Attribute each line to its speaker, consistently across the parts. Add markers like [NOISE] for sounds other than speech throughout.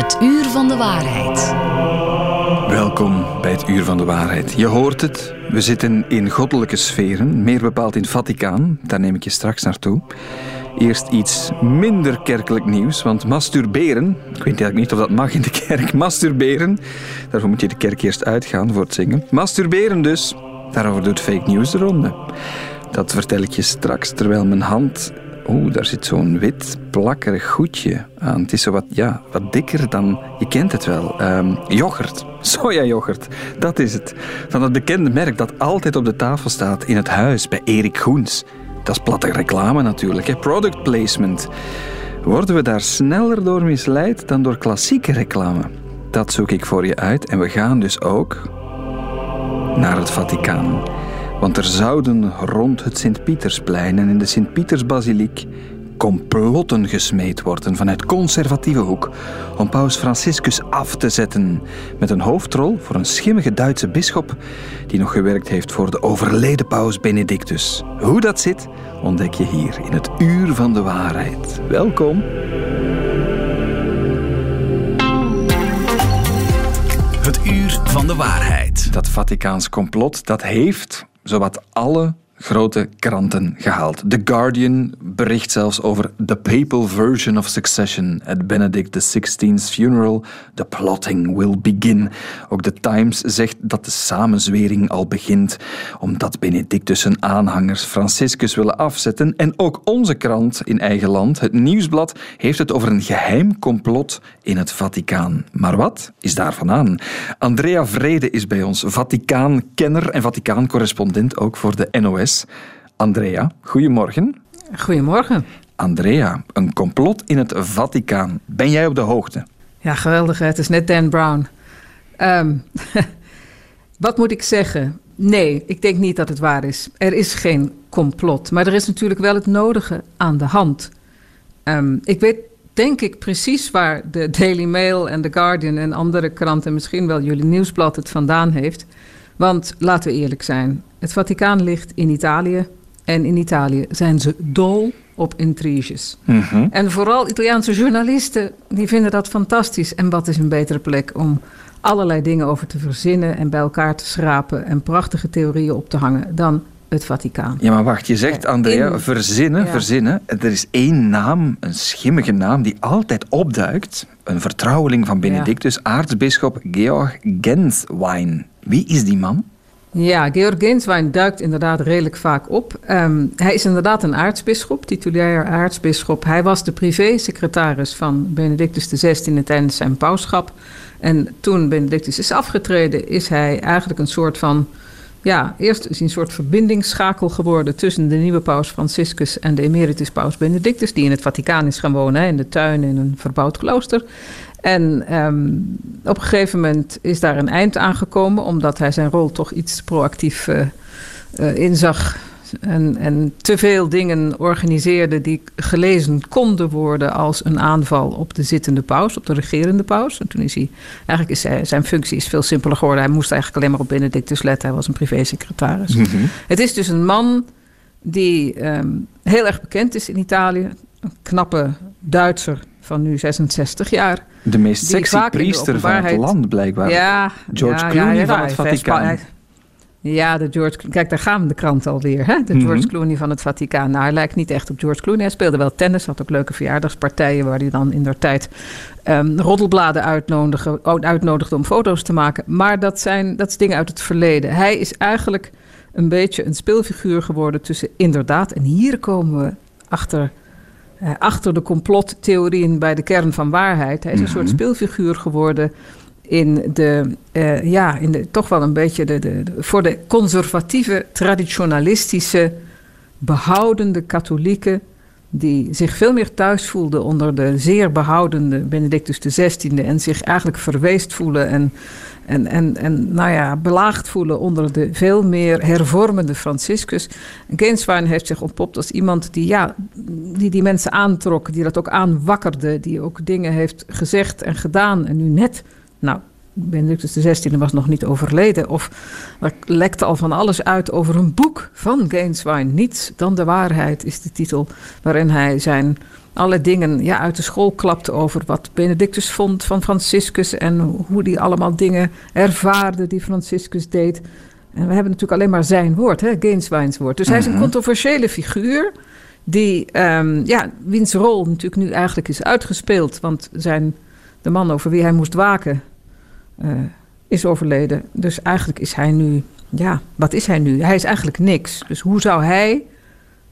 Speaker 1: Het uur van de waarheid.
Speaker 2: Welkom bij het Uur van de Waarheid. Je hoort het, we zitten in goddelijke sferen, meer bepaald in Vaticaan. Daar neem ik je straks naartoe. Eerst iets minder kerkelijk nieuws, want masturberen, ik weet eigenlijk niet of dat mag in de kerk, masturberen, daarvoor moet je de kerk eerst uitgaan voor het zingen. Masturberen dus, daarover doet fake news de ronde. Dat vertel ik je straks, terwijl mijn hand Oeh, daar zit zo'n wit plakkerig goedje aan. Het is zo wat, ja, wat dikker dan, je kent het wel, um, yoghurt. [LAUGHS] Sojayoghurt, dat is het. Van dat bekende merk dat altijd op de tafel staat in het huis bij Erik Goens. Dat is platte reclame natuurlijk, hè? product placement. Worden we daar sneller door misleid dan door klassieke reclame? Dat zoek ik voor je uit en we gaan dus ook naar het Vaticaan. Want er zouden rond het Sint-Pietersplein en in de Sint-Pietersbasiliek complotten gesmeed worden vanuit conservatieve hoek om paus Franciscus af te zetten met een hoofdrol voor een schimmige Duitse bisschop die nog gewerkt heeft voor de overleden paus Benedictus. Hoe dat zit, ontdek je hier in het Uur van de Waarheid. Welkom.
Speaker 1: Het Uur van de Waarheid.
Speaker 2: Dat Vaticaans complot, dat heeft zowat alle grote kranten gehaald. The Guardian bericht zelfs over the papal version of succession at Benedict XVI's funeral. The plotting will begin. Ook The Times zegt dat de samenzwering al begint, omdat Benedictus zijn aanhangers Franciscus willen afzetten. En ook onze krant in eigen land, het Nieuwsblad, heeft het over een geheim complot in het Vaticaan. Maar wat is daarvan aan? Andrea Vrede is bij ons, Vaticaan-kenner en Vaticaan-correspondent ook voor de NOS. Andrea, goedemorgen.
Speaker 3: Goedemorgen.
Speaker 2: Andrea, een complot in het Vaticaan. Ben jij op de hoogte?
Speaker 3: Ja, geweldig. Het is net Dan Brown. Ehm, [LAUGHS] wat moet ik zeggen? Nee, ik denk niet dat het waar is. Er is geen complot. Maar er is natuurlijk wel het nodige aan de hand. Ehm, ik weet, denk ik, precies waar de [LAUGHS] Daily Mail en The Guardian en andere kranten, misschien wel jullie nieuwsblad, het vandaan heeft. Want laten we eerlijk zijn, het Vaticaan ligt in Italië. En in Italië zijn ze dol op intriges. Mhm. En vooral Italiaanse journalisten die vinden dat fantastisch. En wat is een betere plek om allerlei dingen over te verzinnen en bij elkaar te schrapen en prachtige theorieën op te hangen dan het Vaticaan.
Speaker 2: Ja, maar wacht, je zegt Andrea, verzinnen, verzinnen. Er is één naam, een schimmige naam, die altijd opduikt. Een vertrouweling van Benedictus, ja. aartsbisschop Georg Genswein. Wie is die man?
Speaker 3: Ja, Georg Genswein duikt inderdaad redelijk vaak op. Ehm, hij is inderdaad een aartsbisschop, titulair aartsbisschop. Hij was de privésecretaris van Benedictus XVI tijdens zijn pauschap. En toen Benedictus is afgetreden, is hij eigenlijk een soort van... Ja, eerst is hij een soort verbindingsschakel geworden tussen de nieuwe paus Franciscus en de emeritus paus Benedictus, die in het Vaticaan is gaan wonen, in de tuin in een verbouwd klooster. En um, op een gegeven moment is daar een eind aan gekomen, omdat hij zijn rol toch iets proactief uh, uh, inzag. En, en te veel dingen organiseerde die gelezen konden worden als een aanval op de zittende paus, op de regerende paus. En toen is hij, eigenlijk is hij, zijn functie is veel simpeler geworden. Hij moest eigenlijk alleen maar op Benedictus letten. Hij was een privésecretaris. Mm -hmm. Het is dus een man die um, heel erg bekend is in Italië. Een knappe Duitser van nu 66 jaar.
Speaker 2: De meest sexy priester van het land, blijkbaar. Ja, George ja, Clooney ja, van het Vaticaan.
Speaker 3: Ja, de George, kijk, daar gaan de krant alweer. Hè? De George mm -hmm. Clooney van het Vaticaan. Nou, hij lijkt niet echt op George Clooney. Hij speelde wel tennis, had ook leuke verjaardagspartijen... waar hij dan in der tijd um, roddelbladen uitnodigde, uitnodigde om foto's te maken. Maar dat, zijn, dat is dingen uit het verleden. Hij is eigenlijk een beetje een speelfiguur geworden tussen inderdaad... en hier komen we achter achter de complottheorieën bij de kern van waarheid. Hij is een mm -hmm. soort speelfiguur geworden in de, uh, ja, in de, toch wel een beetje de, de, de, voor de conservatieve, traditionalistische, behoudende katholieken. Die zich veel meer thuis voelden onder de zeer behoudende Benedictus XVI. En zich eigenlijk verweest voelen en en, en, en nou ja, belaagd voelen onder de veel meer hervormende Franciscus. Gainswine heeft zich ontpopt als iemand die, ja, die die mensen aantrok, die dat ook aanwakkerde, die ook dingen heeft gezegd en gedaan. En nu net, nou, Benedictus XVI was nog niet overleden. Of er lekte al van alles uit over een boek van Gainswine. Niets dan de waarheid is de titel waarin hij zijn alle dingen ja, uit de school klapte over wat Benedictus vond van Franciscus en hoe die allemaal dingen ervaarde die Franciscus deed. En we hebben natuurlijk alleen maar zijn woord, hè, woord. Dus hij is een
Speaker 2: Mhm.
Speaker 3: controversiële figuur die, ehm, ja, wiens rol natuurlijk nu eigenlijk is uitgespeeld. Want zijn, de man over wie hij moest waken eh, is overleden. Dus eigenlijk is hij nu, ja, wat is hij nu? Hij is eigenlijk niks. Dus hoe zou hij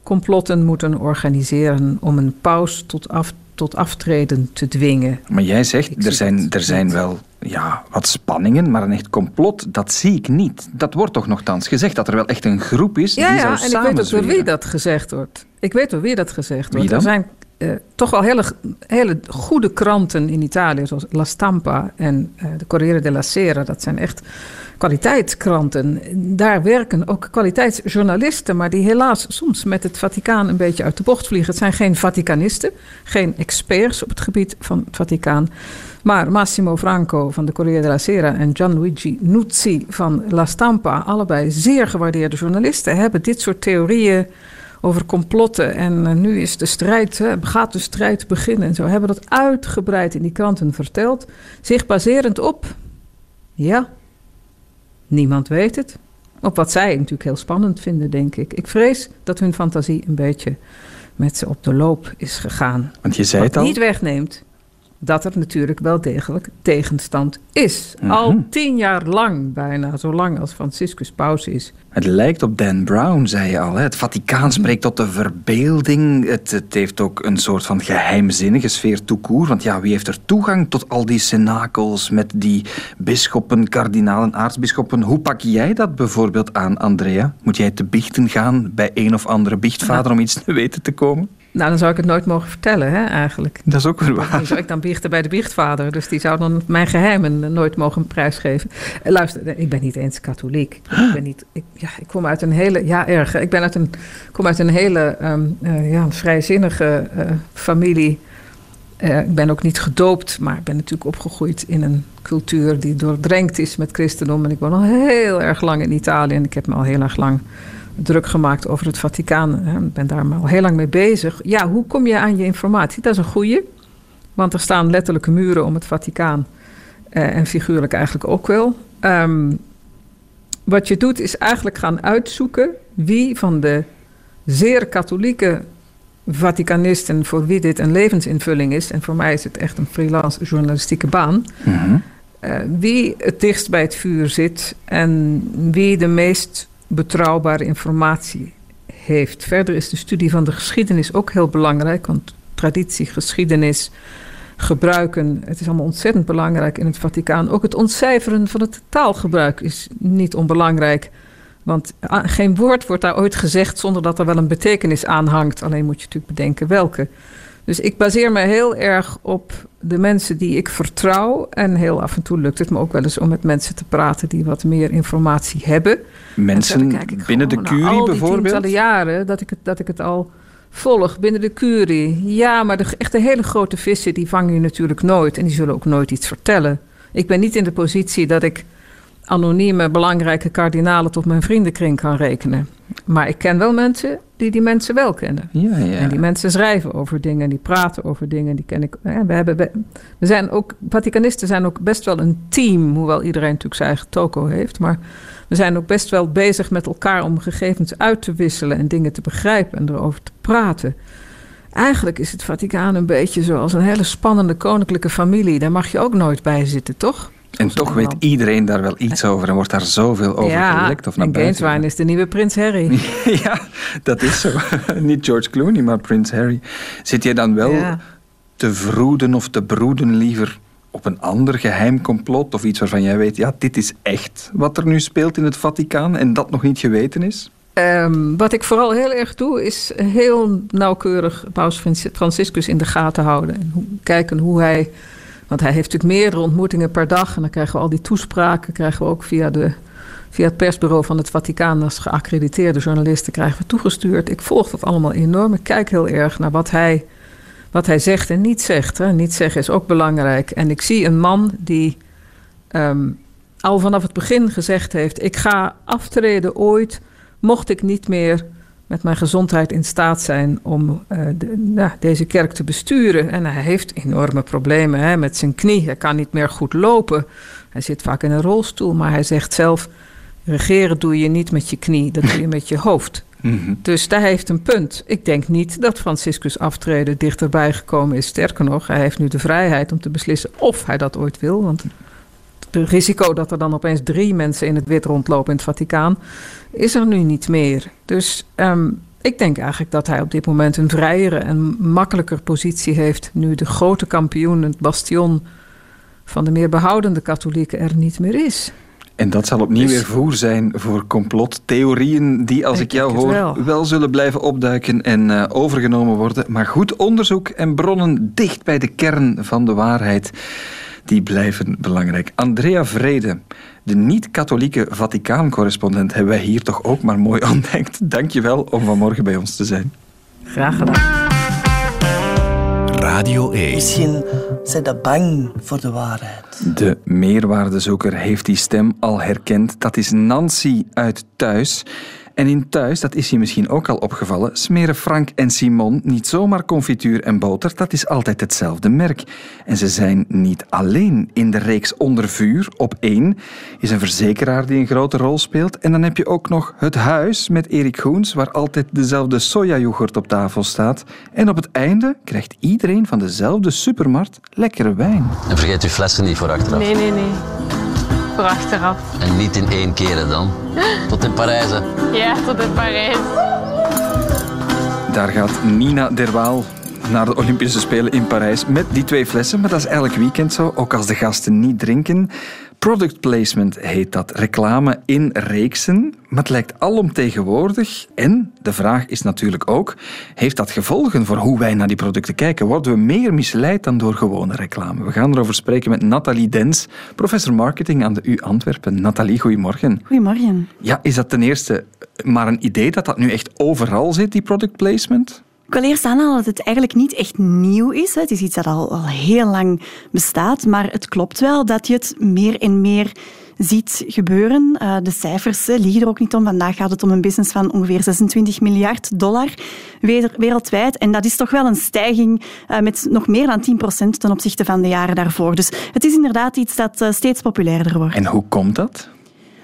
Speaker 3: complotten moeten organiseren om een paus tot, af, tot aftreden te dwingen?
Speaker 2: Maar jij
Speaker 3: Ik
Speaker 2: zegt, er zijn, er zijn wel ja, wat spanningen, maar een echt complot, dat zie ik niet. Dat wordt toch nogthans gezegd, dat er wel echt een groep is
Speaker 3: Ja,
Speaker 2: die
Speaker 3: ja,
Speaker 2: zou
Speaker 3: en ik weet ook door wie dat gezegd wordt. Ik weet door wie dat gezegd
Speaker 2: Wie
Speaker 3: wordt.
Speaker 2: dan?
Speaker 3: Er zijn eh, toch wel hele, hele goede kranten in Italië, zoals La Stampa en eh, de Corriere della Sera. Dat zijn echt kwaliteitskranten. Daar werken ook kwaliteitsjournalisten, maar die helaas soms met het Vaticaan een beetje uit de bocht vliegen. Het zijn geen Vaticanisten, geen experts op het gebied van het Vaticaan. Maar Massimo Franco van de Corriere della Sera en Gianluigi Nuzzi van La Stampa, allebei zeer gewaardeerde journalisten, hebben dit soort theorieën over complotten. En eh, nu is de strijd, hè, gaat de strijd beginnen. En zo hebben dat uitgebreid in die kranten verteld. Zich baserend op, ja, niemand weet het. Op wat zij natuurlijk heel spannend vinden, denk ik. Ik vrees dat hun fantasie een beetje met ze op de loop is gegaan.
Speaker 2: Want je zei het al,
Speaker 3: niet wegneemt dat er natuurlijk wel degelijk tegenstand is.
Speaker 2: Mhm.
Speaker 3: Al tien jaar lang bijna, zo lang als Franciscus paus is.
Speaker 2: het lijkt op Dan Brown, zei je al. Hè? Het Vaticaan spreekt tot de verbeelding. Het, het heeft ook een soort van geheimzinnige sfeer toekoer. Want ja, wie heeft er toegang tot al die cenakels met die bisschoppen, kardinalen, aartsbisschoppen? Hoe pak jij dat bijvoorbeeld aan, Andrea? Moet jij te biechten gaan bij een of andere biechtvader om iets te weten te komen?
Speaker 3: Nou, dan zou ik het nooit mogen vertellen, hè, eigenlijk.
Speaker 2: Dat is ook weer waar.
Speaker 3: Dan zou ik dan biechten bij de biechtvader. Dus die zou dan mijn geheimen nooit mogen prijsgeven. Eh, Luister, ik ben niet eens katholiek. Ik, ben niet, ik, ja, ik kom uit een hele... Ja, erg. Ik ben uit een, kom uit een hele ehm, eh, ja, een vrijzinnige eh, familie. Eh, ik ben ook niet gedoopt, maar ik ben natuurlijk opgegroeid in een cultuur die doordrenkt is met christendom. En ik woon al heel erg lang in Italië en ik heb me al heel erg lang druk gemaakt over het Vaticaan. hè. Ik ben daar maar al heel lang mee bezig. Ja, hoe kom je aan je informatie? Dat is een goeie. Want er staan letterlijke muren om het Vaticaan. eh, en figuurlijk eigenlijk ook wel. Ehm, wat je doet is eigenlijk gaan uitzoeken wie van de zeer katholieke Vaticanisten voor wie dit een levensinvulling is, en voor mij is het echt een freelance journalistieke baan,
Speaker 2: Mhm.
Speaker 3: eh, wie het dichtst bij het vuur zit en wie de meest betrouwbare informatie heeft. Verder is de studie van de geschiedenis ook heel belangrijk, want traditie, geschiedenis, gebruiken, het is allemaal ontzettend belangrijk in het Vaticaan. Ook het ontcijferen van het taalgebruik is niet onbelangrijk. Want ah, geen woord wordt daar ooit gezegd zonder dat er wel een betekenis aan hangt. Alleen moet je natuurlijk bedenken welke. Dus ik baseer me heel erg op de mensen die ik vertrouw. En heel af en toe lukt het me ook wel eens om met mensen te praten die wat meer informatie hebben. En
Speaker 2: Mensen binnen de curie
Speaker 3: al die
Speaker 2: bijvoorbeeld?
Speaker 3: tientallen jaren dat ik, het, dat ik het al volg binnen de curie. Ja, maar de echte hele grote vissen die vang je natuurlijk nooit. En die zullen ook nooit iets vertellen. Ik ben niet in de positie dat ik anonieme belangrijke kardinalen tot mijn vriendenkring kan rekenen. Maar ik ken wel mensen die die mensen wel kennen.
Speaker 2: Ja, ja.
Speaker 3: En die mensen schrijven over dingen, die praten over dingen, die ken ik. We, hebben, we zijn ook, Vaticanisten zijn ook best wel een team, hoewel iedereen natuurlijk zijn eigen toko heeft. Maar we zijn ook best wel bezig met elkaar om gegevens uit te wisselen en dingen te begrijpen en erover te praten. Eigenlijk is het Vaticaan een beetje zoals een hele spannende koninklijke familie. Daar mag je ook nooit bij zitten, toch?
Speaker 2: En toch weet iedereen daar wel iets over en wordt daar zoveel over
Speaker 3: ja,
Speaker 2: gelekt of naar
Speaker 3: en
Speaker 2: buiten.
Speaker 3: Gainswine is de nieuwe prins Harry. [LAUGHS]
Speaker 2: Ja, dat is zo. [LAUGHS] Niet George Clooney, maar Prins Harry. Zit jij dan wel
Speaker 3: Ja.
Speaker 2: te vroeden of te broeden liever op een ander geheim complot of iets waarvan jij weet, ja, dit is echt wat er nu speelt in het Vaticaan en dat nog niet geweten is?
Speaker 3: Ehm, wat ik vooral heel erg doe, is heel nauwkeurig Paus Francis- Franciscus in de gaten houden. En kijken hoe hij. Want hij heeft natuurlijk meerdere ontmoetingen per dag. En dan krijgen we al die toespraken, krijgen we ook via, de, via het persbureau van het Vaticaan als geaccrediteerde journalisten krijgen we toegestuurd. Ik volg dat allemaal enorm. Ik kijk heel erg naar wat hij, wat hij zegt en niet zegt. Hè. Niet zeggen is ook belangrijk. En ik zie een man die ehm, al vanaf het begin gezegd heeft: ik ga aftreden ooit mocht ik niet meer met mijn gezondheid in staat zijn om uh, de, nou, deze kerk te besturen. En hij heeft enorme problemen hè, met zijn knie. Hij kan niet meer goed lopen. Hij zit vaak in een rolstoel, maar hij zegt zelf: regeren doe je niet met je knie, dat doe je met je hoofd. [LAUGHS] Mhm. Dus daar heeft een punt. Ik denk niet dat Franciscus aftreden dichterbij gekomen is. Sterker nog, hij heeft nu de vrijheid om te beslissen of hij dat ooit wil. Want het risico dat er dan opeens drie mensen in het wit rondlopen in het Vaticaan is er nu niet meer. Dus ehm, ik denk eigenlijk dat hij op dit moment een vrijere en makkelijker positie heeft. Nu de grote kampioen, het bastion van de meer behoudende katholieken er niet meer is.
Speaker 2: En dat zal opnieuw dus- weer voer zijn voor complottheorieën die, als ik, jou hoor, wel. zullen blijven opduiken en uh, overgenomen worden. Maar goed onderzoek en bronnen dicht bij de kern van de waarheid, die blijven belangrijk. Andrea Vrede, de niet-katholieke Vaticaan-correspondent, hebben wij hier toch ook maar mooi [LAUGHS] ontdekt. Dank je wel om vanmorgen bij ons te zijn.
Speaker 3: Graag gedaan.
Speaker 4: Radio 1. Misschien zijn ze bang voor de waarheid.
Speaker 2: De meerwaardezoeker heeft die stem al herkend. Dat is Nancy uit Thuis. En in thuis, dat is je misschien ook al opgevallen, smeren Frank en Simon niet zomaar confituur en boter, dat is altijd hetzelfde merk. En ze zijn niet alleen. In de reeks Onder Vuur, op één, is een verzekeraar die een grote rol speelt. En dan heb je ook nog Het Huis met Erik Goens, waar altijd dezelfde sojayoghurt op tafel staat. En op het einde krijgt iedereen van dezelfde supermarkt lekkere wijn.
Speaker 5: En vergeet uw flessen niet voor achteraf.
Speaker 6: Nee, nee, nee voor achteraf.
Speaker 5: En niet in één keer dan? Tot in Parijs, hè?
Speaker 6: Ja, tot in Parijs.
Speaker 2: Daar gaat Nina Derwaal naar de Olympische Spelen in Parijs met die twee flessen. Maar dat is elk weekend zo, ook als de gasten niet drinken. Product placement heet dat. Reclame in reeksen. Maar het lijkt alomtegenwoordig. En de vraag is natuurlijk ook: heeft dat gevolgen voor hoe wij naar die producten kijken? Worden we meer misleid dan door gewone reclame? We gaan erover spreken met Nathalie Dens, professor marketing aan de U Antwerpen. Nathalie, goedemorgen.
Speaker 7: Goedemorgen.
Speaker 2: Ja, is dat ten eerste maar een idee dat dat nu echt overal zit, die product placement?
Speaker 7: Ik wil eerst aanhalen dat het eigenlijk niet echt nieuw is. Het is iets dat al, al heel lang bestaat, maar het klopt wel dat je het meer en meer ziet gebeuren. Uh, de cijfers liegen er ook niet om. Vandaag gaat het om een business van ongeveer 26 miljard dollar wereldwijd. En dat is toch wel een stijging uh, met nog meer dan 10 procent ten opzichte van de jaren daarvoor. Dus het is inderdaad iets dat uh, steeds populairder wordt.
Speaker 2: En hoe komt dat?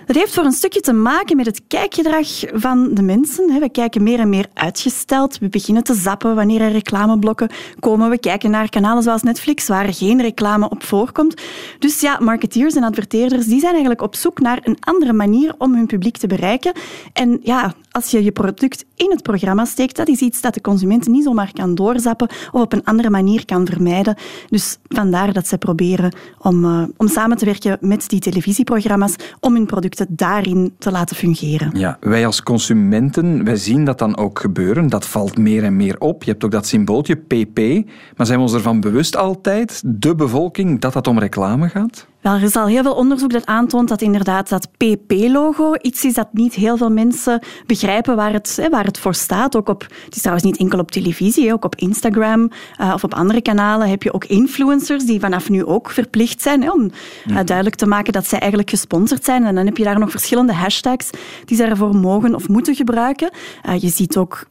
Speaker 7: Dat heeft voor een stukje te maken met het kijkgedrag van de mensen. We kijken meer en meer uitgesteld. We beginnen te zappen wanneer er reclameblokken komen. We kijken naar kanalen zoals Netflix, waar geen reclame op voorkomt. Dus ja, marketeers en adverteerders die zijn eigenlijk op zoek naar een andere manier om hun publiek te bereiken. En ja, als je je product in het programma steekt, dat is iets dat de consument niet zomaar kan doorzappen of op een andere manier kan vermijden. Dus vandaar dat ze proberen om, uh, om samen te werken met die televisieprogramma's om hun producten daarin te laten fungeren.
Speaker 2: Ja, wij als consumenten, wij zien dat dan ook gebeuren. Dat valt meer en meer op. Je hebt ook dat symbooltje PP. Maar zijn we ons ervan bewust altijd, de bevolking, dat dat om reclame gaat?
Speaker 7: Wel, er is al heel veel onderzoek dat aantoont dat inderdaad dat PP-logo iets is dat niet heel veel mensen begrijpen waar het, waar het voor staat. Ook op, het is trouwens niet enkel op televisie, ook op Instagram uh, of op andere kanalen heb je ook influencers die vanaf nu ook verplicht zijn om uh, duidelijk te maken dat zij eigenlijk gesponsord zijn. En dan heb je daar nog verschillende hashtags die ze ervoor mogen of moeten gebruiken. Uh, je ziet ook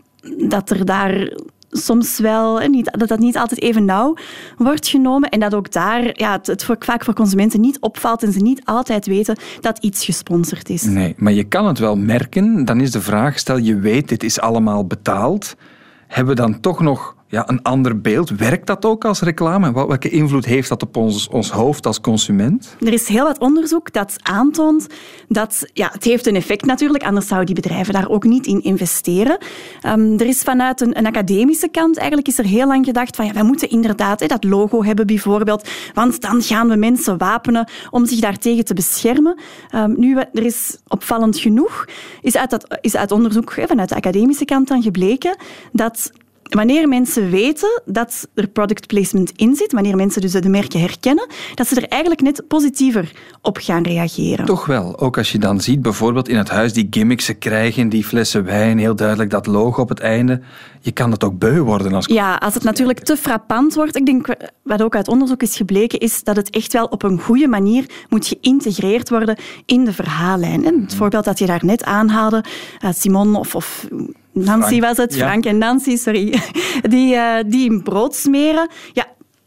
Speaker 7: dat er daar soms wel, niet, dat dat niet altijd even nauw wordt genomen. En dat ook daar ja, het, het vaak voor consumenten niet opvalt en ze niet altijd weten dat iets gesponsord is.
Speaker 2: Nee, maar je kan het wel merken. Dan is de vraag, stel je weet dit is allemaal betaald. Hebben we dan toch nog ja, een ander beeld. Werkt dat ook als reclame? Welke invloed heeft dat op ons, ons hoofd als consument?
Speaker 7: Er is heel wat onderzoek dat aantoont dat ja, het heeft een effect natuurlijk, anders zouden die bedrijven daar ook niet in investeren. Um, er is vanuit een, een, academische kant eigenlijk is er heel lang gedacht van ja, wij moeten inderdaad hè, dat logo hebben bijvoorbeeld, want dan gaan we mensen wapenen om zich daartegen te beschermen. Um, nu, er is opvallend genoeg, is uit, dat, is uit onderzoek hè, vanuit de academische kant dan gebleken dat wanneer mensen weten dat er product placement in zit, wanneer mensen dus de merken herkennen, dat ze er eigenlijk net positiever op gaan reageren.
Speaker 2: Toch wel. Ook als je dan ziet, bijvoorbeeld in het huis die gimmicks ze krijgen, die flessen wijn, heel duidelijk dat logo op het einde. Je kan dat ook beu worden. Als...
Speaker 7: Ja, als het natuurlijk te frappant wordt. Ik denk, wat ook uit onderzoek is gebleken, is dat het echt wel op een goede manier moet geïntegreerd worden in de verhaallijn. En het voorbeeld dat je daar net aanhaalde, eh, Simon of, of Nancy was het,
Speaker 2: ja.
Speaker 7: Frank en Nancy, sorry, [LAUGHS] die, eh, die in brood smeren. Ja,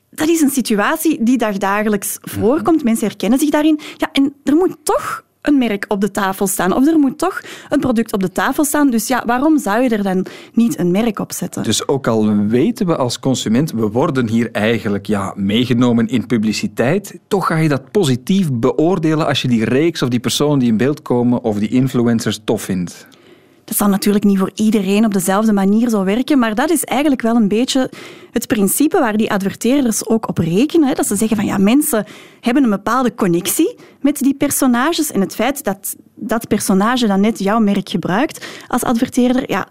Speaker 7: dat is een situatie die dagdagelijks voorkomt. Mensen herkennen zich daarin. Ja, en er moet toch een merk op de tafel staan. Of er moet toch een product op de tafel staan. Dus ja, waarom zou je er dan niet een merk op zetten?
Speaker 2: Dus ook al weten we als consument, we worden hier eigenlijk ja, meegenomen in publiciteit, toch ga je dat positief beoordelen als je die reeks of die personen die in beeld komen of die influencers tof vindt.
Speaker 7: Dat zal natuurlijk niet voor iedereen op dezelfde manier zo werken, maar dat is eigenlijk wel een beetje het principe waar die adverteerders ook op rekenen. Dat ze zeggen van ja, mensen hebben een bepaalde connectie met die personages en het feit dat dat personage dan net jouw merk gebruikt als adverteerder, ja,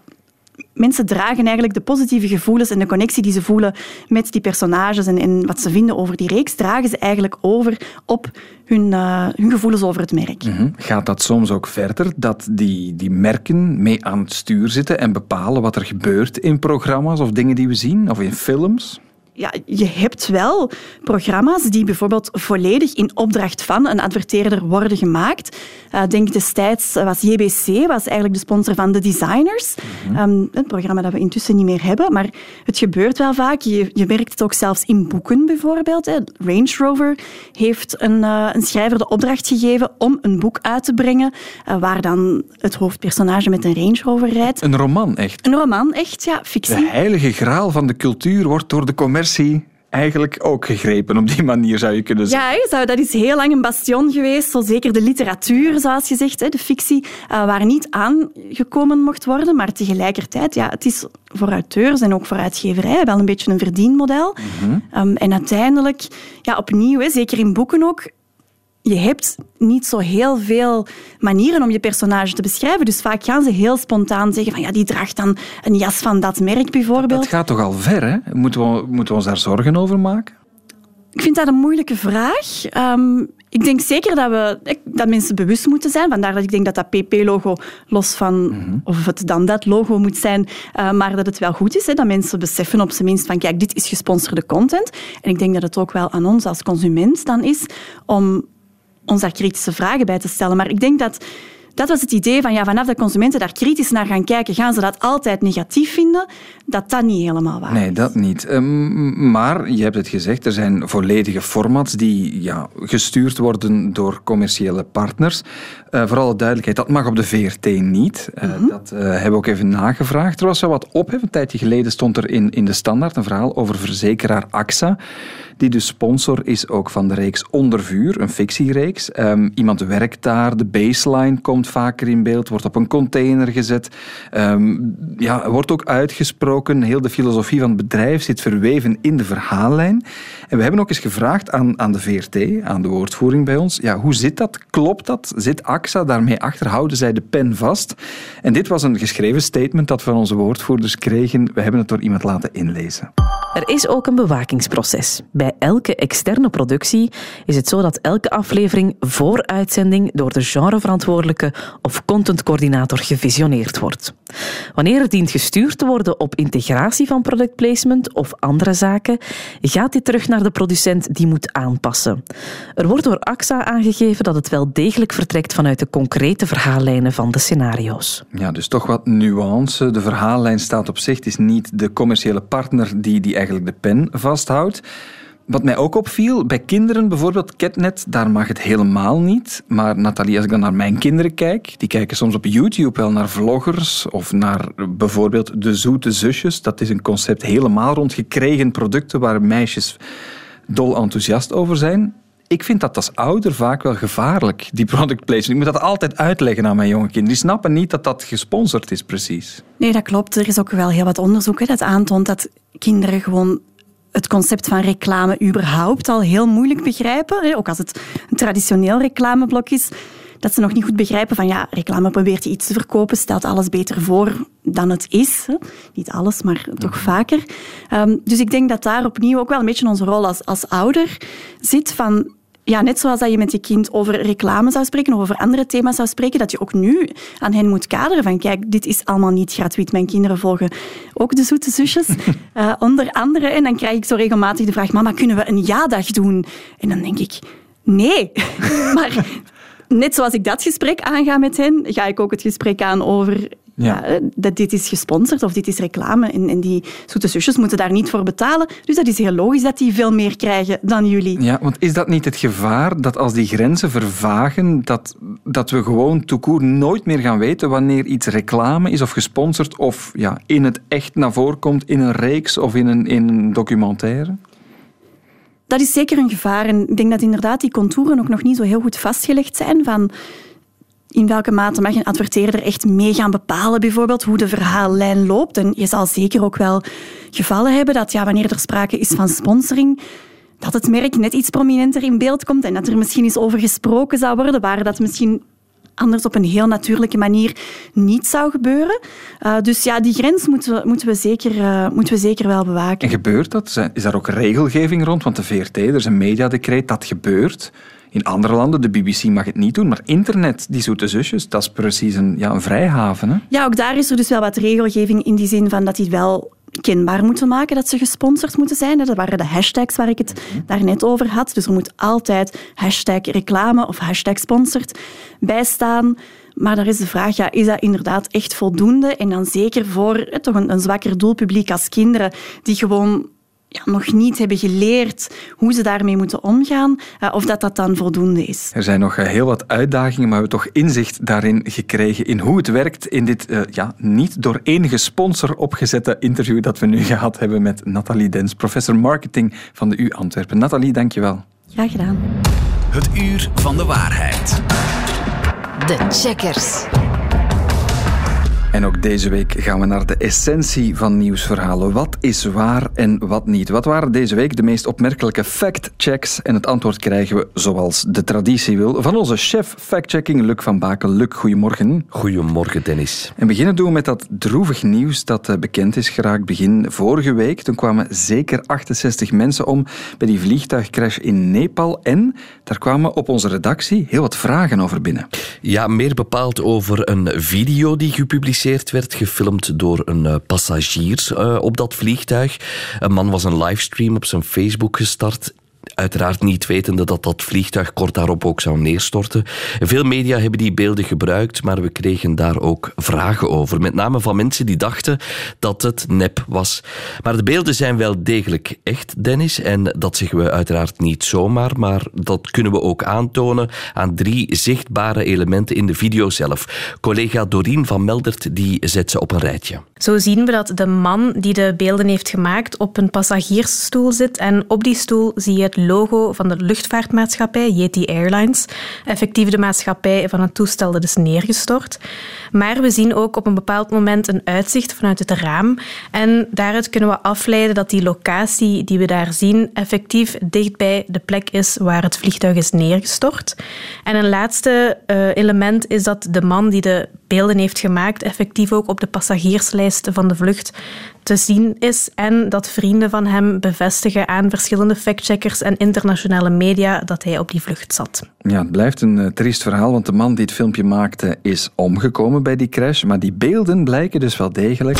Speaker 7: mensen dragen eigenlijk de positieve gevoelens en de connectie die ze voelen met die personages en, en wat ze vinden over die reeks, dragen ze eigenlijk over op hun, eh, hun gevoelens over het merk.
Speaker 2: Hm? Gaat dat soms ook verder, dat die, die merken mee aan het stuur zitten en bepalen wat er gebeurt in programma's of dingen die we zien, of in films?
Speaker 7: Ja, je hebt wel programma's die bijvoorbeeld volledig in opdracht van een adverteerder worden gemaakt. Uh, denk destijds was JBC was eigenlijk de sponsor van de Designers. Um, een programma dat we intussen niet meer hebben. Maar het gebeurt wel vaak. Je, je werkt het ook zelfs in boeken bijvoorbeeld. Hè. Range Rover heeft een, uh, een schrijver de opdracht gegeven om een boek uit te brengen uh, waar dan het hoofdpersonage met een Range Rover rijdt.
Speaker 2: Een roman, echt.
Speaker 7: Een roman, echt, ja, fictie.
Speaker 2: De heilige graal van de cultuur wordt door de commercie eigenlijk ook gegrepen. Op die manier zou je kunnen zeggen.
Speaker 7: Ja, zou, dat is heel lang een bastion geweest. Zo zeker de literatuur, zoals je zegt, de fictie, uh, waar niet aangekomen mocht worden. Maar tegelijkertijd, ja, het is voor auteurs en ook voor uitgeverijen wel een beetje een verdienmodel.
Speaker 2: Mhm.
Speaker 7: Um, en uiteindelijk, ja, opnieuw, zeker in boeken ook, je hebt niet zo heel veel manieren om je personage te beschrijven. Dus vaak gaan ze heel spontaan zeggen van ja, die draagt dan een jas van dat merk bijvoorbeeld.
Speaker 2: Dat gaat toch al ver, hè? Moeten we, moeten we ons daar zorgen over maken?
Speaker 7: Ik vind dat een moeilijke vraag. Um, ik denk zeker dat, we, dat mensen bewust moeten zijn. Vandaar dat ik denk dat dat PP-logo, los van mm -hmm. of het dan dat logo moet zijn, uh, maar dat het wel goed is. Hè, dat mensen beseffen op zijn minst van kijk, dit is gesponsorde content. En ik denk dat het ook wel aan ons als consument dan is om ons daar kritische vragen bij te stellen. Maar ik denk dat dat was het idee van ja, vanaf dat consumenten daar kritisch naar gaan kijken, gaan ze dat altijd negatief vinden, dat dat niet helemaal waar is.
Speaker 2: Nee, dat niet. Um, maar je hebt het gezegd, er zijn volledige formats die ja, gestuurd worden door commerciële partners. Uh, voor alle duidelijkheid, dat mag op de VRT niet. Uh, mm -hmm. Dat uh, hebben we ook even nagevraagd. Er was wel wat ophef. Een tijdje geleden stond er in, in de Standaard een verhaal over verzekeraar AXA, die dus sponsor is ook van de reeks Onder Vuur, een fictiereeks. Um, iemand werkt daar, de baseline komt vaker in beeld, wordt op een container gezet. Um, ja, wordt ook uitgesproken. Heel de filosofie van het bedrijf zit verweven in de verhaallijn. En we hebben ook eens gevraagd aan, aan de VRT, aan de woordvoering bij ons, ja, hoe zit dat? Klopt dat? Zit AXA daarmee achter? Houden zij de pen vast? En dit was een geschreven statement dat we van onze woordvoerders kregen. We hebben het door iemand laten inlezen.
Speaker 8: Er is ook een bewakingsproces. Bij elke externe productie is het zo dat elke aflevering voor uitzending door de genreverantwoordelijke of contentcoördinator gevisioneerd wordt. Wanneer er dient gestuurd te worden op integratie van productplacement of andere zaken, gaat dit terug naar de producent die moet aanpassen. Er wordt door AXA aangegeven dat het wel degelijk vertrekt vanuit de concrete verhaallijnen van de scenario's.
Speaker 2: Ja, dus toch wat nuance. De verhaallijn staat op zich. Is niet de commerciële partner die, die eigenlijk de pen vasthoudt. Wat mij ook opviel, bij kinderen bijvoorbeeld, Catnet, daar mag het helemaal niet. Maar Nathalie, als ik dan naar mijn kinderen kijk, die kijken soms op YouTube wel naar vloggers of naar bijvoorbeeld De Zoete Zusjes. Dat is een concept helemaal rond gekregen producten waar meisjes dol enthousiast over zijn. Ik vind dat als ouder vaak wel gevaarlijk, die product. Ik moet dat altijd uitleggen aan mijn jonge kinderen. Die snappen niet dat dat gesponsord is, precies.
Speaker 7: Nee, dat klopt. Er is ook wel heel wat onderzoek dat aantoont dat kinderen gewoon het concept van reclame überhaupt al heel moeilijk begrijpen. Ook als het een traditioneel reclameblok is. Dat ze nog niet goed begrijpen van ja, reclame probeert je iets te verkopen, stelt alles beter voor dan het is. Niet alles, maar toch vaker. Um, dus ik denk dat daar opnieuw ook wel een beetje onze rol als, als ouder zit van ja, net zoals dat je met je kind over reclame zou spreken of over andere thema's zou spreken, dat je ook nu aan hen moet kaderen van kijk, dit is allemaal niet gratuit. Mijn kinderen volgen ook de zoete zusjes, uh, [LAUGHS] onder andere. En dan krijg ik zo regelmatig de vraag, mama, kunnen we een ja-dag doen? En dan denk ik, nee. [LAUGHS] maar net zoals ik dat gesprek aanga met hen, ga ik ook het gesprek aan over
Speaker 2: Ja.
Speaker 7: eh, dat dit is gesponsord of dit is reclame. En, en die zoete zusjes moeten daar niet voor betalen. Dus dat is heel logisch dat die veel meer krijgen dan jullie.
Speaker 2: Ja, want is dat niet het gevaar dat als die grenzen vervagen, dat, dat we gewoon toekoer nooit meer gaan weten wanneer iets reclame is of gesponsord of ja, in het echt naar voren komt in een reeks of in een, in een documentaire?
Speaker 7: Dat is zeker een gevaar. En ik denk dat inderdaad die contouren ook nog niet zo heel goed vastgelegd zijn van in welke mate mag een adverteerder echt mee gaan bepalen, bijvoorbeeld hoe de verhaallijn loopt. En je zal zeker ook wel gevallen hebben dat ja, wanneer er sprake is van sponsoring, dat het merk net iets prominenter in beeld komt en dat er misschien eens over gesproken zou worden, waar dat misschien anders op een heel natuurlijke manier niet zou gebeuren. Uh, dus ja, die grens moeten we, moeten we, zeker, uh, moeten we zeker wel bewaken.
Speaker 2: En gebeurt dat? Is daar ook regelgeving rond? Want de VRT, er is een mediadecreet, dat gebeurt. In andere landen, de BBC mag het niet doen, maar internet, die zoete zusjes, dat is precies een, ja, een vrijhaven. Hè?
Speaker 7: Ja, ook daar is er dus wel wat regelgeving in die zin van dat die wel kenbaar moeten maken dat ze gesponsord moeten zijn. Dat waren de hashtags waar ik het daarnet over had. Dus er moet altijd hashtag reclame of hashtag sponsored bij staan. Maar daar is de vraag, ja, is dat inderdaad echt voldoende? En dan zeker voor eh, toch een, een zwakker doelpubliek als kinderen, die gewoon ja, nog niet hebben geleerd hoe ze daarmee moeten omgaan, uh, of dat dat dan voldoende is.
Speaker 2: Er zijn nog heel wat uitdagingen, maar we hebben toch inzicht daarin gekregen in hoe het werkt in dit uh, ja, niet door enige sponsor opgezette interview dat we nu [LAUGHS] gehad hebben met Nathalie Dens, professor marketing van de U Antwerpen. Nathalie, dankjewel.
Speaker 7: Graag gedaan.
Speaker 1: Het uur van de waarheid.
Speaker 9: De checkers.
Speaker 2: En ook deze week gaan we naar de essentie van nieuwsverhalen. Wat is waar en wat niet? Wat waren deze week de meest opmerkelijke fact-checks? En het antwoord krijgen we, zoals de traditie wil, van onze chef fact-checking, Luc van Baken. Luc, goedemorgen.
Speaker 10: Goedemorgen, Dennis.
Speaker 2: En beginnen doen we met dat droevig nieuws dat bekend is geraakt begin vorige week. Toen kwamen zeker 68 mensen om bij die vliegtuigcrash in Nepal. En daar kwamen op onze redactie heel wat vragen over binnen.
Speaker 10: Ja, meer bepaald over een video die gepubliceerd werd, gefilmd door een uh, passagier uh, op dat vliegtuig. Een man was een livestream op zijn Facebook gestart uiteraard niet wetende dat dat vliegtuig kort daarop ook zou neerstorten. Veel media hebben die beelden gebruikt, maar we kregen daar ook vragen over. Met name van mensen die dachten dat het nep was. Maar de beelden zijn wel degelijk echt, Dennis. En dat zeggen we uiteraard niet zomaar, maar dat kunnen we ook aantonen aan drie zichtbare elementen in de video zelf. Collega Dorien van Meldert die zet ze op een rijtje.
Speaker 11: Zo zien we dat de man die de beelden heeft gemaakt op een passagiersstoel zit en op die stoel zie je het logo van de luchtvaartmaatschappij Yeti Airlines, effectief de maatschappij van het toestel dat is neergestort. Maar we zien ook op een bepaald moment een uitzicht vanuit het raam en daaruit kunnen we afleiden dat die locatie die we daar zien effectief dichtbij de plek is waar het vliegtuig is neergestort. En een laatste uh, element is dat de man die de beelden heeft gemaakt effectief ook op de passagierslijst van de vlucht te zien is en dat vrienden van hem bevestigen aan verschillende factcheckers en internationale media dat hij op die vlucht zat.
Speaker 2: Ja, het blijft een uh, triest verhaal, want de man die het filmpje maakte is omgekomen bij die crash, maar die beelden blijken dus wel degelijk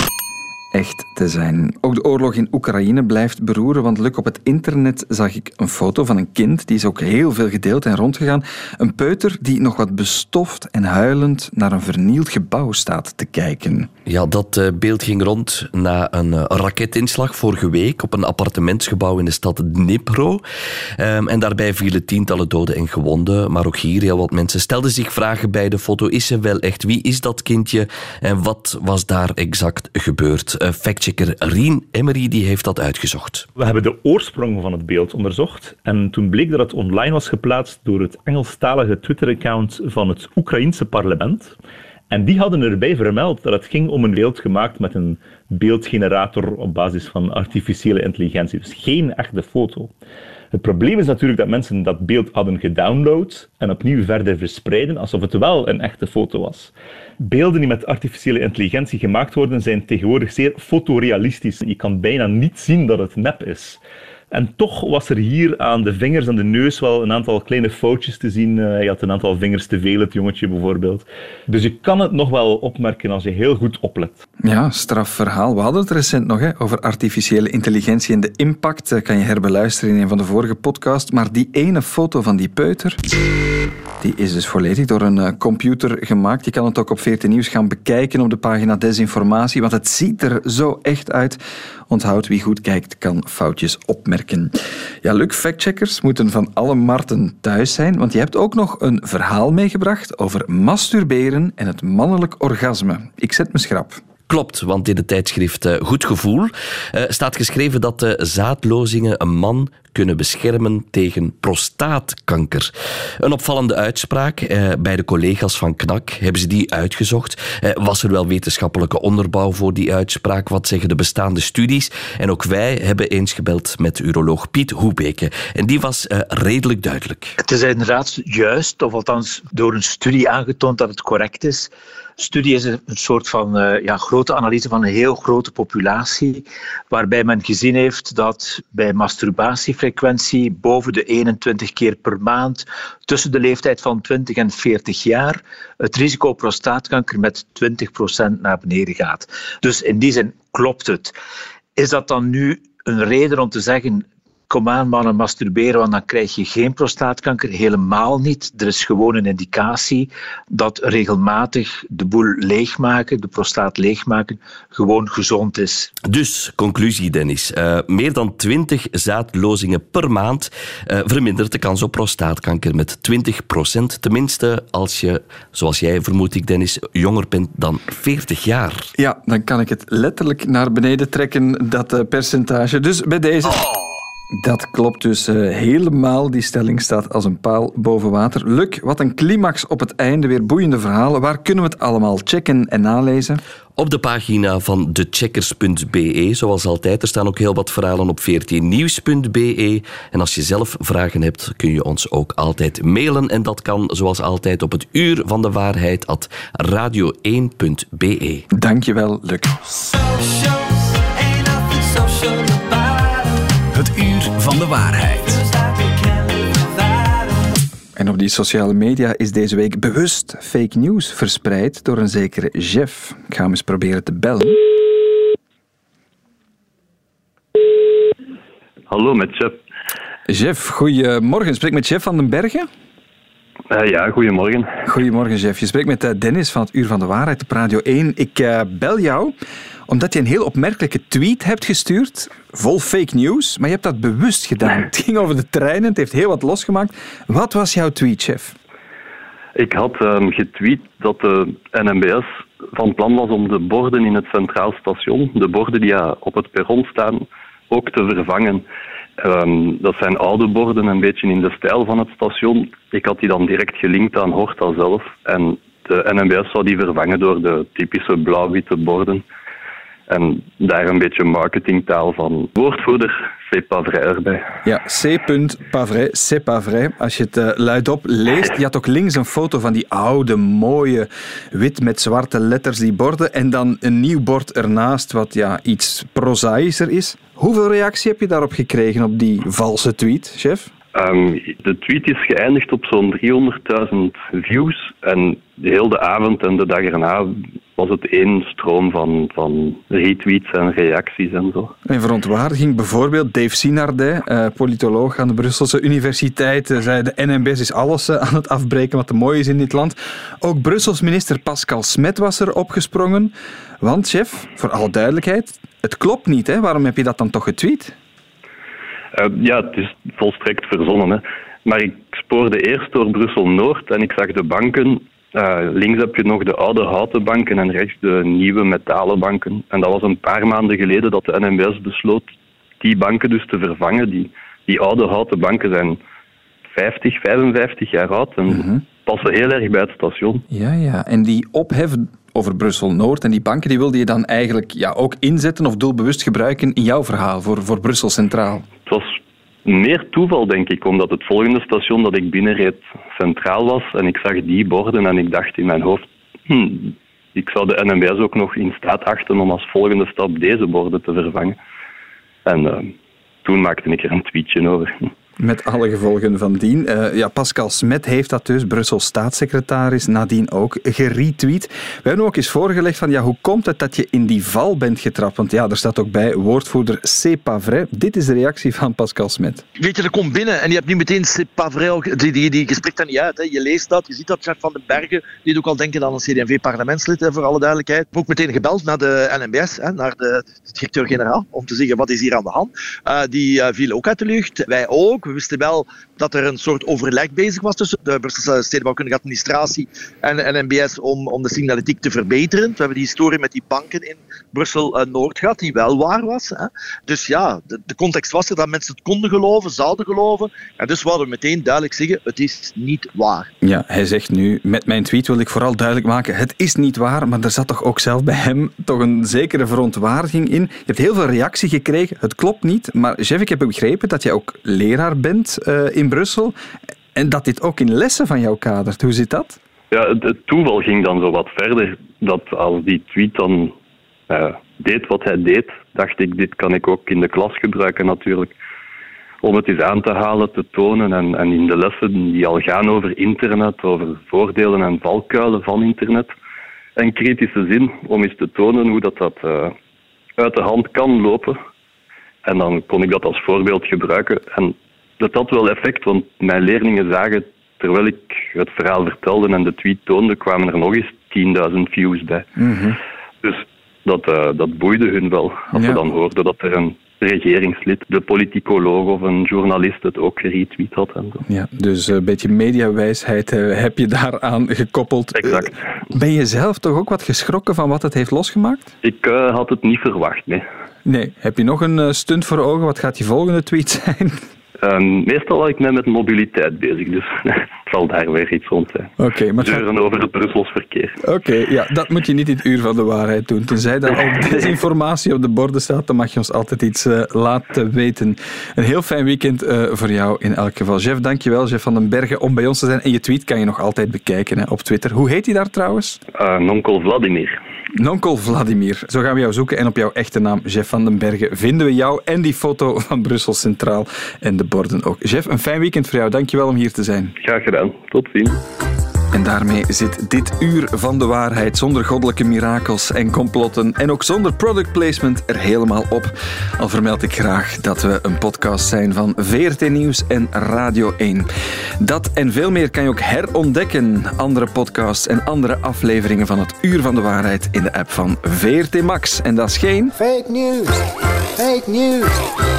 Speaker 2: echt te zijn. Ook de oorlog in Oekraïne blijft beroeren, want Luc, op het internet zag ik een foto van een kind, die is ook heel veel gedeeld en rondgegaan. Een peuter die nog wat bestoft en huilend naar een vernield gebouw staat te kijken.
Speaker 10: Ja, dat uh, beeld ging rond na een uh, raketinslag vorige week op een appartementsgebouw in de stad Dnipro. Um, en daarbij vielen tientallen doden en gewonden, maar ook hier heel wat mensen stelden zich vragen bij de foto. Is ze wel echt? Wie is dat kindje? En wat was daar exact gebeurd? Uh, factchecker Rien Emery die heeft dat uitgezocht.
Speaker 12: We hebben de oorsprong van het beeld onderzocht en toen bleek dat het online was geplaatst door het Engelstalige Twitter-account van het Oekraïense parlement. En die hadden erbij vermeld dat het ging om een beeld gemaakt met een beeldgenerator op basis van artificiële intelligentie. Dus geen echte foto. Het probleem is natuurlijk dat mensen dat beeld hadden gedownload en opnieuw verder verspreiden alsof het wel een echte foto was. Beelden die met artificiële intelligentie gemaakt worden zijn tegenwoordig zeer fotorealistisch. Je kan bijna niet zien dat het nep is. En toch was er hier aan de vingers en de neus wel een aantal kleine foutjes te zien. Uh, je had een aantal vingers te veel, het jongetje bijvoorbeeld. Dus je kan het nog wel opmerken als je heel goed oplet.
Speaker 2: Ja, straf verhaal. We hadden het recent nog hè, over artificiële intelligentie en de impact. Dat kan je herbeluisteren in een van de vorige podcasts. Maar die ene foto van die peuter Die is dus volledig door een uh, computer gemaakt. Je kan het ook op 14 Nieuws gaan bekijken op de pagina Desinformatie, want het ziet er zo echt uit. Onthoud, wie goed kijkt, kan foutjes opmerken. Ja, Luc, factcheckers moeten van alle marten thuis zijn, want je hebt ook nog een verhaal meegebracht over masturberen en het mannelijk orgasme. Ik zet me schrap.
Speaker 10: Klopt, want in het tijdschrift uh, Goed Gevoel uh, staat geschreven dat de zaadlozingen een man kunnen beschermen tegen prostaatkanker. Een opvallende uitspraak. Uh, bij de collega's van KNAK hebben ze die uitgezocht. was er wel wetenschappelijke onderbouw voor die uitspraak? Wat zeggen de bestaande studies? En ook wij hebben eens gebeld met uroloog Piet Hoebeke. En die was redelijk duidelijk.
Speaker 13: Het is inderdaad juist, of althans door een studie aangetoond dat het correct is studie is een soort van uh, ja, grote analyse van een heel grote populatie, waarbij men gezien heeft dat bij masturbatiefrequentie boven de 21 keer per maand tussen de leeftijd van 20 en 40 jaar het risico prostaatkanker met 20% naar beneden gaat. Dus in die zin klopt het. Is dat dan nu een reden om te zeggen kom aan mannen, masturberen, want dan krijg je geen prostaatkanker. Helemaal niet. Er is gewoon een indicatie dat regelmatig de boel leegmaken, de prostaat leegmaken, gewoon gezond is.
Speaker 10: Dus, conclusie Dennis. Uh, meer dan 20 zaadlozingen per maand uh, vermindert de kans op prostaatkanker met 20 procent. Tenminste, als je, zoals jij vermoed ik Dennis, jonger bent dan 40 jaar.
Speaker 2: Ja, dan kan ik het letterlijk naar beneden trekken, dat uh, percentage. Dus bij deze... Oh. Dat klopt dus uh, helemaal. Die stelling staat als een paal boven water. Luc, wat een climax op het einde. Weer boeiende verhalen. Waar kunnen we het allemaal checken en nalezen?
Speaker 10: Op de pagina van thecheckers.be, zoals altijd. Er staan ook heel wat verhalen op 14nieuws.be. En als je zelf vragen hebt, kun je ons ook altijd mailen. En dat kan, zoals altijd, op het uur van de waarheid at radio1.be.
Speaker 2: Dankjewel, Luc.
Speaker 1: Van de waarheid.
Speaker 2: En op die sociale media is deze week bewust fake news verspreid door een zekere Jeff. Ik ga hem eens proberen te bellen.
Speaker 14: Hallo, met Jeff.
Speaker 2: Jeff, goedemorgen. Spreek met Jeff van den Bergen?
Speaker 14: Uh, ja, goedemorgen.
Speaker 2: Goedemorgen, Jeff. Je spreekt met Dennis van het Uur van de Waarheid op Radio 1. Ik uh, bel jou omdat je een heel opmerkelijke tweet hebt gestuurd, vol fake news, maar je hebt dat bewust gedaan. Het ging over de treinen, het heeft heel wat losgemaakt. Wat was jouw tweet, chef?
Speaker 14: Ik had um, getweet dat de NMBS van plan was om de borden in het Centraal Station, de borden die op het perron staan, ook te vervangen. Um, dat zijn oude borden, een beetje in de stijl van het station. Ik had die dan direct gelinkt aan Horta zelf. En de NMBS zou die vervangen door de typische blauw-witte borden. En daar een beetje marketingtaal van woordvoerder c'est pas vrai erbij.
Speaker 2: Ja, C. pas vrai, c'est pas vrai. Als je het uh, luidop leest, je had ook links een foto van die oude, mooie, wit met zwarte letters, die borden, en dan een nieuw bord ernaast, wat ja, iets prozaïscher is. Hoeveel reactie heb je daarop gekregen op die valse tweet, chef?
Speaker 14: Um, de tweet is geëindigd op zo'n 300.000 views. En de hele avond en de dag erna was het één stroom van, van retweets en reacties en zo.
Speaker 2: En verontwaardiging bijvoorbeeld Dave Sinardet, eh, politoloog aan de Brusselse Universiteit, eh, zei de NMBS is alles eh, aan het afbreken wat te mooi is in dit land. Ook Brussels minister Pascal Smet was er opgesprongen. Want chef, voor alle duidelijkheid, het klopt niet. Hè? Waarom heb je dat dan toch getweet?
Speaker 14: Ja, het is volstrekt verzonnen. Hè. Maar ik spoorde eerst door Brussel-Noord en ik zag de banken uh, links heb je nog de oude houten banken en rechts de nieuwe metalen banken. En dat was een paar maanden geleden dat de NMBS besloot die banken dus te vervangen. Die, die oude houten banken zijn 50, 55 jaar oud en mhm. passen heel erg bij het station.
Speaker 2: Ja, ja. En die ophef over Brussel-Noord en die banken, die wilde je dan eigenlijk ja, ook inzetten of doelbewust gebruiken in jouw verhaal voor, voor Brussel Centraal?
Speaker 14: Het was meer toeval, denk ik, omdat het volgende station dat ik binnenreed centraal was en ik zag die borden en ik dacht in mijn hoofd, hmm, ik zou de NMBS ook nog in staat achten om als volgende stap deze borden te vervangen. En uh, toen maakte ik er een tweetje over.
Speaker 2: Met alle gevolgen van dien. Uh, ja, Pascal Smet heeft dat dus, Brussel staatssecretaris, nadien ook geretweet. We hebben ook eens voorgelegd van ja, hoe komt het dat je in die val bent getrapt? Want ja, er staat ook bij woordvoerder pas vrai. Dit is de reactie van Pascal Smet.
Speaker 15: Weet je, er komt binnen en je hebt niet meteen C'est pas vrai, die, die, die spreekt niet uit. Hè. Je leest dat, je ziet dat Chef van den Bergen, die doet ook al denken aan een CD&V-parlementslid, voor alle duidelijkheid. Ook meteen gebeld naar de NMBS, hè, naar de directeur-generaal, om te zeggen wat is hier aan de hand. Uh, die uh, viel ook uit de lucht. Wij ook. We wisten wel dat er een soort overleg bezig was tussen de Brusselse stedenbouwkundige administratie en NMBS om, om de signalitiek te verbeteren. We hebben die historie met die banken in Brussel-Noord gehad, die wel waar was. Hè. Dus ja, de, de, context was er dat mensen het konden geloven, zouden geloven. En dus wilden we meteen duidelijk zeggen, het is niet waar.
Speaker 2: Ja, hij zegt nu, met mijn tweet wil ik vooral duidelijk maken, het is niet waar, maar er zat toch ook zelf bij hem toch een zekere verontwaardiging in. Je hebt heel veel reactie gekregen, het klopt niet, maar Jeff, ik heb begrepen dat jij ook leraar bent uh, in Brussel en dat dit ook in lessen van jou kadert. Hoe zit dat?
Speaker 14: Ja, het, toeval ging dan zo wat verder. Dat als die tweet dan uh, deed wat hij deed, dacht ik, dit kan ik ook in de klas gebruiken natuurlijk. Om het eens aan te halen, te tonen en, en in de lessen die al gaan over internet, over voordelen en valkuilen van internet, en kritische zin, om eens te tonen hoe dat, dat uh, uit de hand kan lopen. En dan kon ik dat als voorbeeld gebruiken. En dat had wel effect, want mijn leerlingen zagen, terwijl ik het verhaal vertelde en de tweet toonde, kwamen er nog eens 10.000 views bij.
Speaker 2: Mhm.
Speaker 14: Dus dat, uh, dat boeide hun wel. Als ja. ze dan hoorden dat er een regeringslid, de politicoloog of een journalist het ook geretweet had. En zo.
Speaker 2: Ja, dus een beetje mediawijsheid uh, heb je daaraan gekoppeld.
Speaker 14: Exact.
Speaker 2: Ben je zelf toch ook wat geschrokken van wat het heeft losgemaakt?
Speaker 14: Ik uh, had het niet verwacht, nee.
Speaker 2: Nee. Heb je nog een stunt voor ogen? Wat gaat je volgende tweet [LAUGHS] zijn?
Speaker 14: Um, meestal hou ik mij met mobiliteit bezig, dus [LAUGHS] het zal daar weer iets rond zijn.
Speaker 2: Oké, okay, maar
Speaker 14: Zeuren over het Brussels verkeer.
Speaker 2: Oké, okay, ja, dat moet je niet in het uur van de waarheid doen. Tenzij [LAUGHS] er ook desinformatie op de borden staat, dan mag je ons altijd iets uh, laten weten. Een heel fijn weekend uh, voor jou in elk geval. Jeff, dankjewel, Jeff van den Bergen, om bij ons te zijn. En je tweet kan je nog altijd bekijken hè, op Twitter. Hoe heet hij daar trouwens?
Speaker 14: Uh, Nonkel Vladimir.
Speaker 2: Nonkel Vladimir. Zo gaan we jou zoeken. En op jouw echte naam, Jeff van den Bergen, vinden we jou en die foto van Brussel Centraal en de borden ook. Jeff, een fijn weekend voor jou. Dankjewel om hier te zijn.
Speaker 14: Graag gedaan. Tot ziens.
Speaker 2: En daarmee zit dit uur van de waarheid zonder goddelijke mirakels en complotten en ook zonder product placement er helemaal op. Al vermeld ik graag dat we een podcast zijn van VRT Nieuws en Radio 1. Dat en veel meer kan je ook herontdekken. Andere podcasts en andere afleveringen van het Uur van de Waarheid in de app van VRT Max. En dat is geen...
Speaker 16: Fake news, fake news.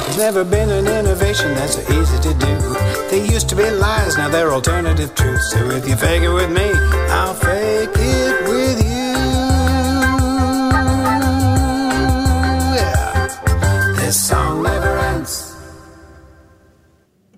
Speaker 16: There's never been an innovation that's so easy to do. They used to be lies, now they're alternative truths. So if you with me, I'll fake